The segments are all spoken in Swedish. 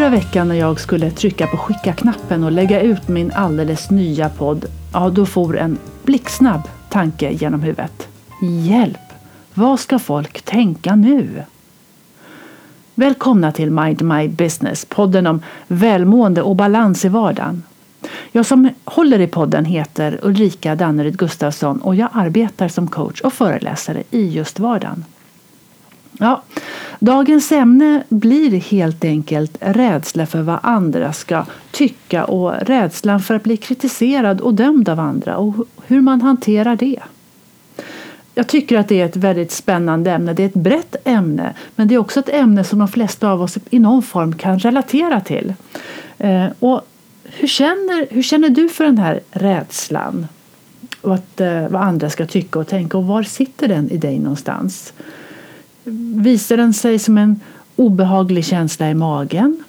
Förra veckan när jag skulle trycka på skicka-knappen och lägga ut min alldeles nya podd, ja då for en blixtsnabb tanke genom huvudet. Hjälp! Vad ska folk tänka nu? Välkomna till Mind My Business, podden om välmående och balans i vardagen. Jag som håller i podden heter Ulrika Danneryd Gustafsson och jag arbetar som coach och föreläsare i just vardagen. Ja, dagens ämne blir helt enkelt rädsla för vad andra ska tycka och rädslan för att bli kritiserad och dömd av andra och hur man hanterar det. Jag tycker att det är ett väldigt spännande ämne. Det är ett brett ämne men det är också ett ämne som de flesta av oss i någon form kan relatera till. Eh, och hur, känner, hur känner du för den här rädslan? Och att, eh, vad andra ska tycka och tänka och var sitter den i dig någonstans? Visar den sig som en obehaglig känsla i magen?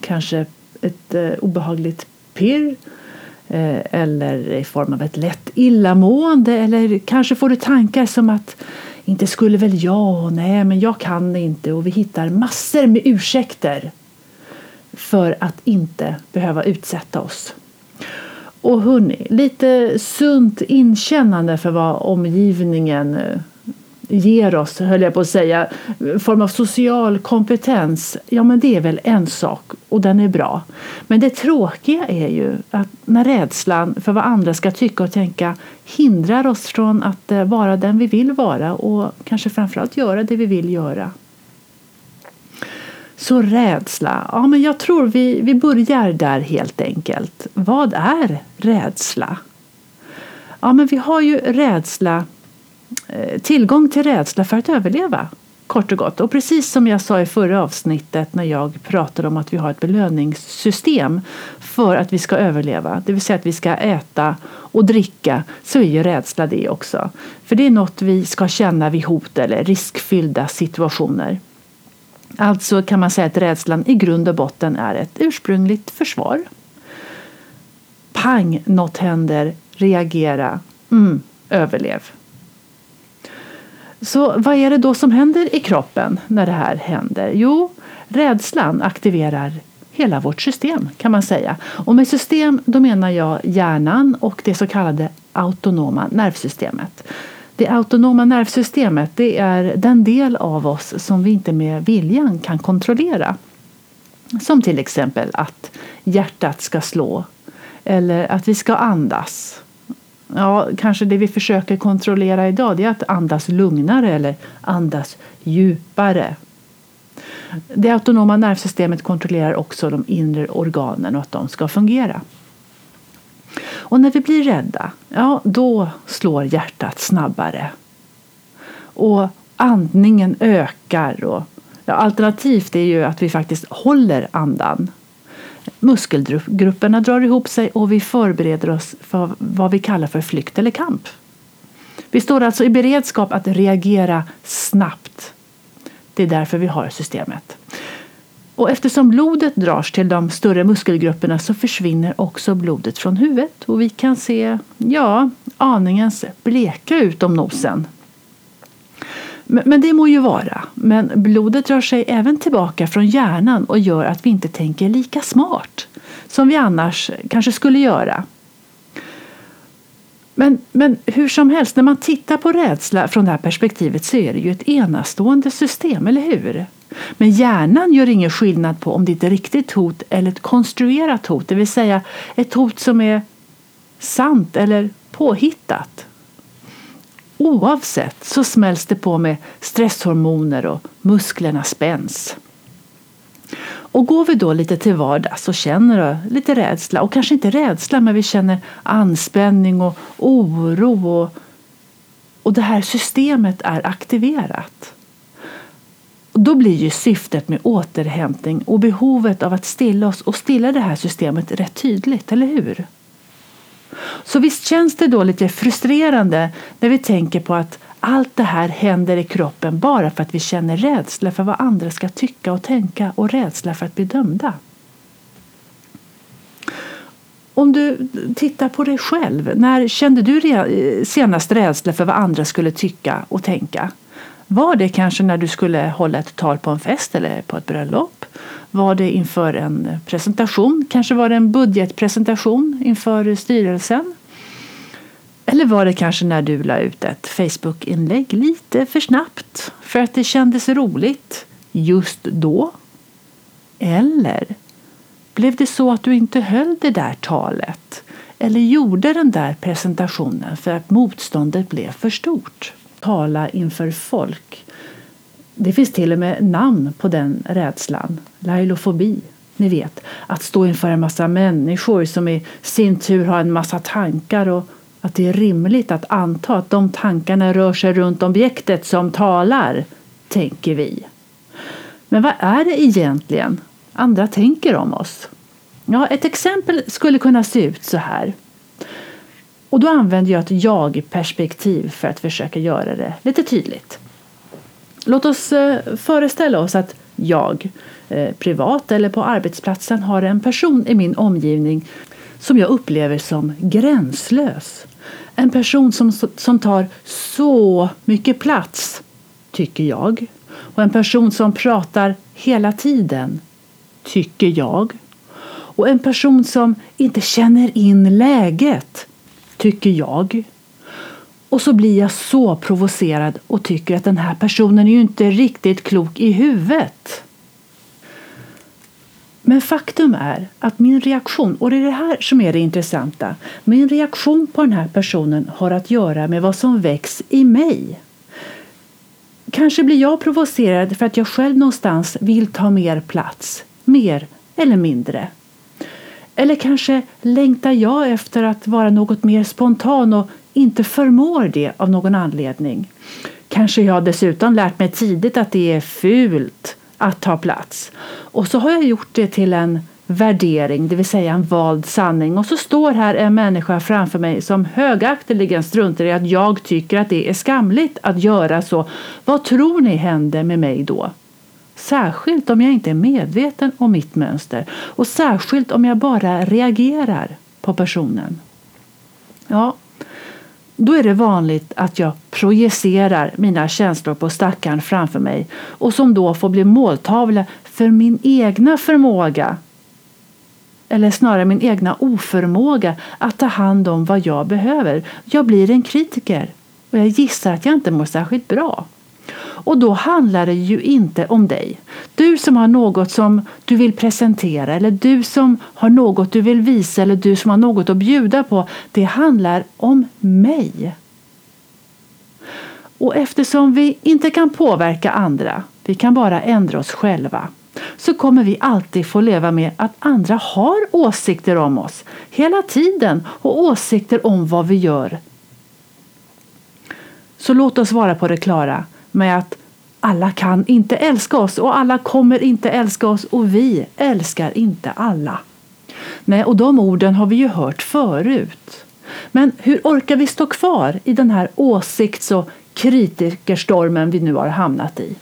Kanske ett eh, obehagligt pirr? Eh, eller i form av ett lätt illamående? Eller kanske får du tankar som att inte skulle väl jag, nej men jag kan inte och vi hittar massor med ursäkter för att inte behöva utsätta oss. Och hörni, lite sunt inkännande för vad omgivningen eh, ger oss, höll jag på att säga, form av social kompetens, ja men det är väl en sak och den är bra. Men det tråkiga är ju att när rädslan för vad andra ska tycka och tänka hindrar oss från att eh, vara den vi vill vara och kanske framförallt göra det vi vill göra. Så rädsla, ja men jag tror vi, vi börjar där helt enkelt. Vad är rädsla? Ja men vi har ju rädsla Eh, tillgång till rädsla för att överleva. Kort och gott. Och precis som jag sa i förra avsnittet när jag pratade om att vi har ett belöningssystem för att vi ska överleva, det vill säga att vi ska äta och dricka, så är ju rädsla det också. För det är något vi ska känna vid hot eller riskfyllda situationer. Alltså kan man säga att rädslan i grund och botten är ett ursprungligt försvar. Pang, något händer, reagera, mm, överlev. Så vad är det då som händer i kroppen när det här händer? Jo, rädslan aktiverar hela vårt system kan man säga. Och med system då menar jag hjärnan och det så kallade autonoma nervsystemet. Det autonoma nervsystemet det är den del av oss som vi inte med viljan kan kontrollera. Som till exempel att hjärtat ska slå eller att vi ska andas Ja, kanske det vi försöker kontrollera idag det är att andas lugnare eller andas djupare. Det autonoma nervsystemet kontrollerar också de inre organen och att de ska fungera. Och när vi blir rädda, ja då slår hjärtat snabbare. Och andningen ökar. Och, ja, alternativt är ju att vi faktiskt håller andan Muskelgrupperna drar ihop sig och vi förbereder oss för vad vi kallar för flykt eller kamp. Vi står alltså i beredskap att reagera snabbt. Det är därför vi har systemet. Och eftersom blodet dras till de större muskelgrupperna så försvinner också blodet från huvudet och vi kan se, ja, aningens bleka ut om nosen. Men det må ju vara. Men blodet drar sig även tillbaka från hjärnan och gör att vi inte tänker lika smart som vi annars kanske skulle göra. Men, men hur som helst, när man tittar på rädsla från det här perspektivet så är det ju ett enastående system, eller hur? Men hjärnan gör ingen skillnad på om det är ett riktigt hot eller ett konstruerat hot, det vill säga ett hot som är sant eller påhittat. Oavsett så smälls det på med stresshormoner och musklerna spänns. Och går vi då lite till vardags och känner lite rädsla, och kanske inte rädsla men vi känner anspänning och oro och, och det här systemet är aktiverat. Och då blir ju syftet med återhämtning och behovet av att stilla oss och stilla det här systemet rätt tydligt, eller hur? Så visst känns det då lite frustrerande när vi tänker på att allt det här händer i kroppen bara för att vi känner rädsla för vad andra ska tycka och tänka och rädsla för att bli dömda. Om du tittar på dig själv, när kände du senast rädsla för vad andra skulle tycka och tänka? Var det kanske när du skulle hålla ett tal på en fest eller på ett bröllop? Var det inför en presentation? Kanske var det en budgetpresentation inför styrelsen? Eller var det kanske när du la ut ett Facebook-inlägg lite för snabbt för att det kändes roligt just då? Eller blev det så att du inte höll det där talet eller gjorde den där presentationen för att motståndet blev för stort? Tala inför folk. Det finns till och med namn på den rädslan. Lailofobi. Ni vet, att stå inför en massa människor som i sin tur har en massa tankar och att det är rimligt att anta att de tankarna rör sig runt objektet som talar, tänker vi. Men vad är det egentligen andra tänker om oss? Ja, ett exempel skulle kunna se ut så här. Och då använder jag ett jag-perspektiv för att försöka göra det lite tydligt. Låt oss eh, föreställa oss att jag, eh, privat eller på arbetsplatsen, har en person i min omgivning som jag upplever som gränslös. En person som, som tar så mycket plats, tycker jag. Och en person som pratar hela tiden, tycker jag. Och en person som inte känner in läget, tycker jag. Och så blir jag så provocerad och tycker att den här personen är ju inte riktigt klok i huvudet. Men faktum är att min reaktion, och det är det här som är det intressanta, min reaktion på den här personen har att göra med vad som väcks i mig. Kanske blir jag provocerad för att jag själv någonstans vill ta mer plats, mer eller mindre. Eller kanske längtar jag efter att vara något mer spontan och inte förmår det av någon anledning. Kanske jag dessutom lärt mig tidigt att det är fult att ta plats. Och så har jag gjort det till en värdering, det vill säga en vald sanning. Och så står här en människa framför mig som högakteligen struntar i att jag tycker att det är skamligt att göra så. Vad tror ni händer med mig då? Särskilt om jag inte är medveten om mitt mönster och särskilt om jag bara reagerar på personen. Ja, då är det vanligt att jag projicerar mina känslor på stackaren framför mig och som då får bli måltavla för min egna förmåga eller snarare min egna oförmåga att ta hand om vad jag behöver. Jag blir en kritiker och jag gissar att jag inte mår särskilt bra. Och då handlar det ju inte om dig. Du som har något som du vill presentera eller du som har något du vill visa eller du som har något att bjuda på. Det handlar om mig. Och eftersom vi inte kan påverka andra, vi kan bara ändra oss själva, så kommer vi alltid få leva med att andra har åsikter om oss hela tiden och åsikter om vad vi gör. Så låt oss vara på det klara med att alla kan inte älska oss och alla kommer inte älska oss och vi älskar inte alla. Nej, och de orden har vi ju hört förut. Men hur orkar vi stå kvar i den här åsikts och kritikerstormen vi nu har hamnat i?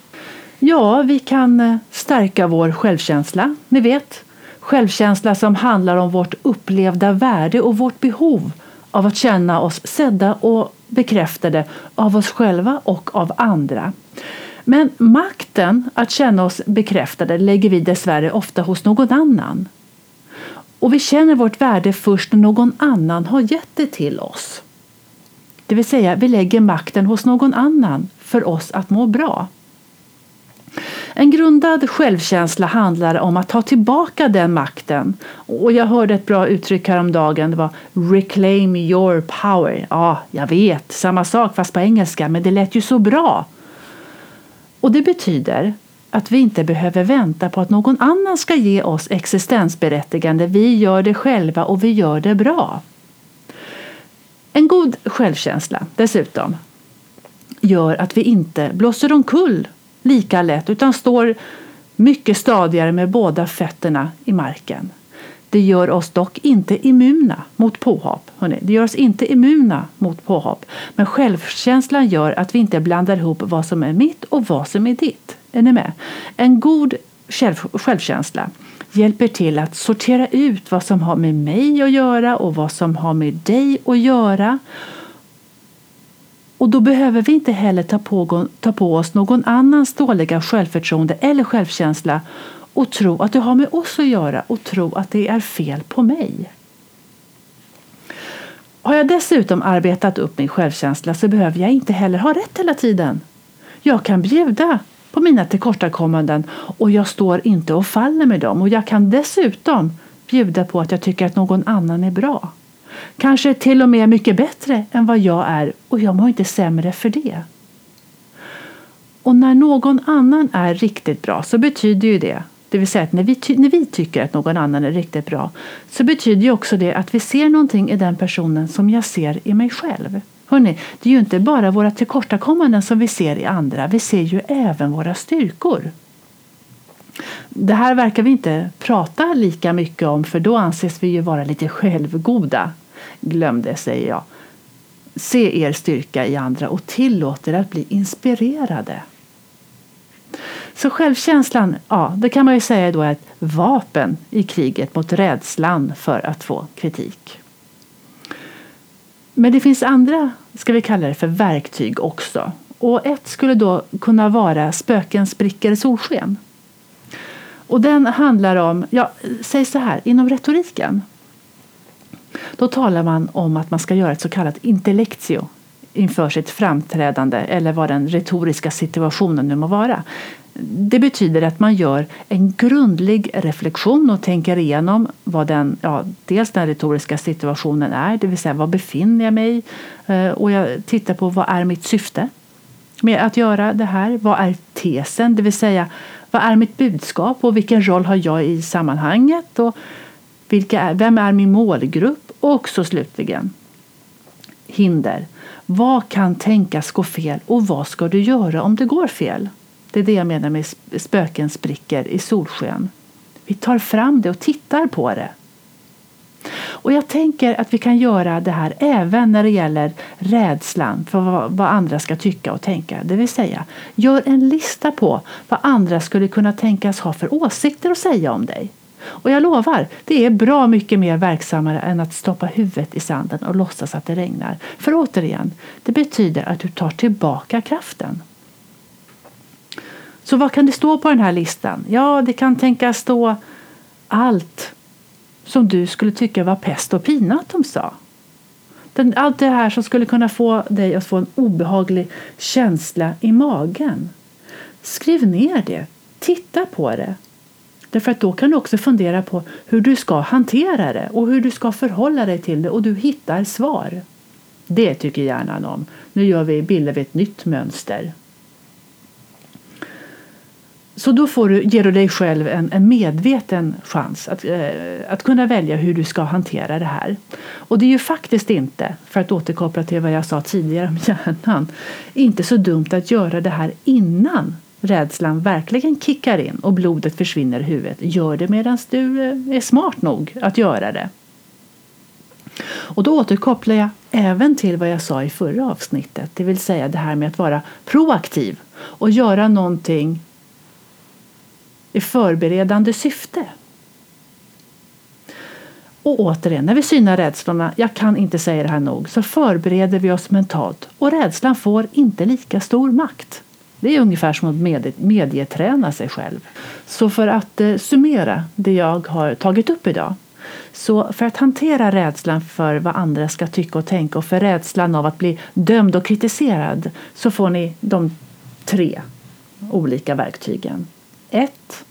Ja, vi kan eh, stärka vår självkänsla, ni vet. Självkänsla som handlar om vårt upplevda värde och vårt behov av att känna oss sedda och bekräftade av oss själva och av andra. Men makten att känna oss bekräftade lägger vi dessvärre ofta hos någon annan. Och vi känner vårt värde först när någon annan har gett det till oss. Det vill säga, vi lägger makten hos någon annan för oss att må bra. En grundad självkänsla handlar om att ta tillbaka den makten. Och jag hörde ett bra uttryck häromdagen. Det var reclaim your power. Ja, jag vet, samma sak fast på engelska, men det lät ju så bra. Och det betyder att vi inte behöver vänta på att någon annan ska ge oss existensberättigande. Vi gör det själva och vi gör det bra. En god självkänsla dessutom gör att vi inte blåser omkull lika lätt utan står mycket stadigare med båda fötterna i marken. Det gör oss dock inte immuna mot påhopp. Hörrni. Det gör oss inte immuna mot påhopp. Men självkänslan gör att vi inte blandar ihop vad som är mitt och vad som är ditt. Är ni med? En god själv, självkänsla hjälper till att sortera ut vad som har med mig att göra och vad som har med dig att göra. Och då behöver vi inte heller ta på, ta på oss någon annans dåliga självförtroende eller självkänsla och tro att det har med oss att göra och tro att det är fel på mig. Har jag dessutom arbetat upp min självkänsla så behöver jag inte heller ha rätt hela tiden. Jag kan bjuda på mina tillkortakommanden och jag står inte och faller med dem. Och jag kan dessutom bjuda på att jag tycker att någon annan är bra. Kanske till och med mycket bättre än vad jag är och jag mår inte sämre för det. Och när någon annan är riktigt bra så betyder ju det det vill säga att när vi, när vi tycker att någon annan är riktigt bra så betyder ju också det att vi ser någonting i den personen som jag ser i mig själv. Hörrni, det är ju inte bara våra tillkortakommanden som vi ser i andra, vi ser ju även våra styrkor. Det här verkar vi inte prata lika mycket om för då anses vi ju vara lite självgoda. Glöm det, säger jag. Se er styrka i andra och tillåt er att bli inspirerade. Så självkänslan, ja, det kan man ju säga då är ett vapen i kriget mot rädslan för att få kritik. Men det finns andra, ska vi kalla det för verktyg också. Och ett skulle då kunna vara spöken spricker solsken. Och den handlar om, ja, säg så här, inom retoriken. Då talar man om att man ska göra ett så kallat intellectio inför sitt framträdande eller vad den retoriska situationen nu må vara. Det betyder att man gör en grundlig reflektion och tänker igenom vad den, ja, dels den retoriska situationen är, det vill säga var befinner jag mig? Eh, och jag tittar på vad är mitt syfte med att göra det här? Vad är tesen? Det vill säga vad är mitt budskap och vilken roll har jag i sammanhanget? Och vilka är, vem är min målgrupp? Och så slutligen hinder. Vad kan tänkas gå fel och vad ska du göra om det går fel? Det är det jag menar med spöken spricker i solsken. Vi tar fram det och tittar på det. Och jag tänker att vi kan göra det här även när det gäller rädslan för vad, andra ska tycka och tänka. Det vill säga, gör en lista på vad andra skulle kunna tänkas ha för åsikter att säga om dig. Och jag lovar, det är bra mycket mer verksammare än att stoppa huvudet i sanden och låtsas att det regnar. För återigen, det betyder att du tar tillbaka kraften. Så vad kan det stå på den här listan? Ja, det kan tänkas stå allt som du skulle tycka var pest och pina att de sa. Allt det här som skulle kunna få dig att få en obehaglig känsla i magen. Skriv ner det. Titta på det. Därför att då kan du också fundera på hur du ska hantera det och hur du ska förhålla dig till det och du hittar svar. Det tycker hjärnan om. Nu gör vi, bildar vi ett nytt mönster. Så då får du, ger du dig själv en, en medveten chans att, eh, att kunna välja hur du ska hantera det här. Och det är ju faktiskt inte, för att återkoppla till vad jag sa tidigare om hjärnan, inte så dumt att göra det här innan rädslan verkligen kickar in och blodet försvinner i huvudet. Gör det medan du eh, är smart nog att göra det. Och då återkopplar jag även till vad jag sa i förra avsnittet, det vill säga det här med att vara proaktiv och göra någonting i förberedande syfte. Och återigen, när vi synar rädslorna, jag kan inte säga det här nog, så förbereder vi oss mentalt och rädslan får inte lika stor makt. Det är ungefär som att medie, medieträna sig själv. Så för att eh, summera det jag har tagit upp idag. Så för att hantera rädslan för vad andra ska tycka och tänka och för rädslan av att bli dömd och kritiserad så får ni de tre olika verktygen. 1.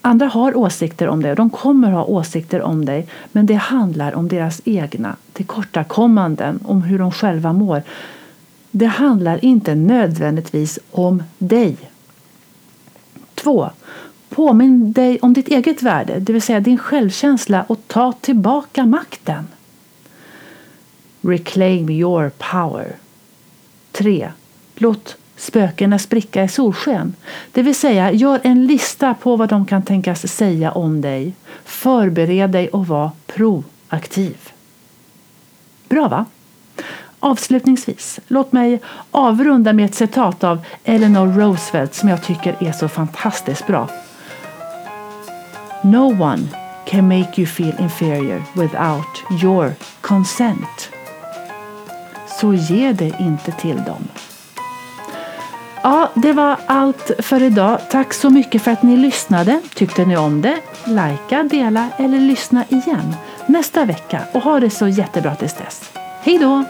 Andra har åsikter om dig och de kommer ha åsikter om dig men det handlar om deras egna tillkortakommanden, om hur de själva mår. Det handlar inte nödvändigtvis om dig. 2. Påminn dig om ditt eget värde, det vill säga din självkänsla och ta tillbaka makten. Reclaim your power. 3. Låt spökena spricka i solsken. Det vill säga, gör en lista på vad de kan tänkas säga om dig. Förbered dig och var proaktiv. Bra va? Avslutningsvis, låt mig avrunda med ett citat av Eleanor Roosevelt som jag tycker är så fantastiskt bra. No one can make you feel inferior without your consent. Så ge det inte till dem. Ja, det var allt för idag. Tack så mycket för att ni lyssnade. Tyckte ni om det? Lajka, dela eller lyssna igen nästa vecka och ha det så jättebra tills dess. Hej då!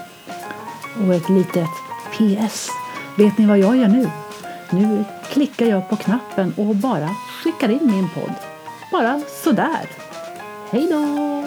Och ett litet PS. Vet ni vad jag gör nu? Nu klickar jag på knappen och bara skickar in min podd. Bara sådär. Hej då!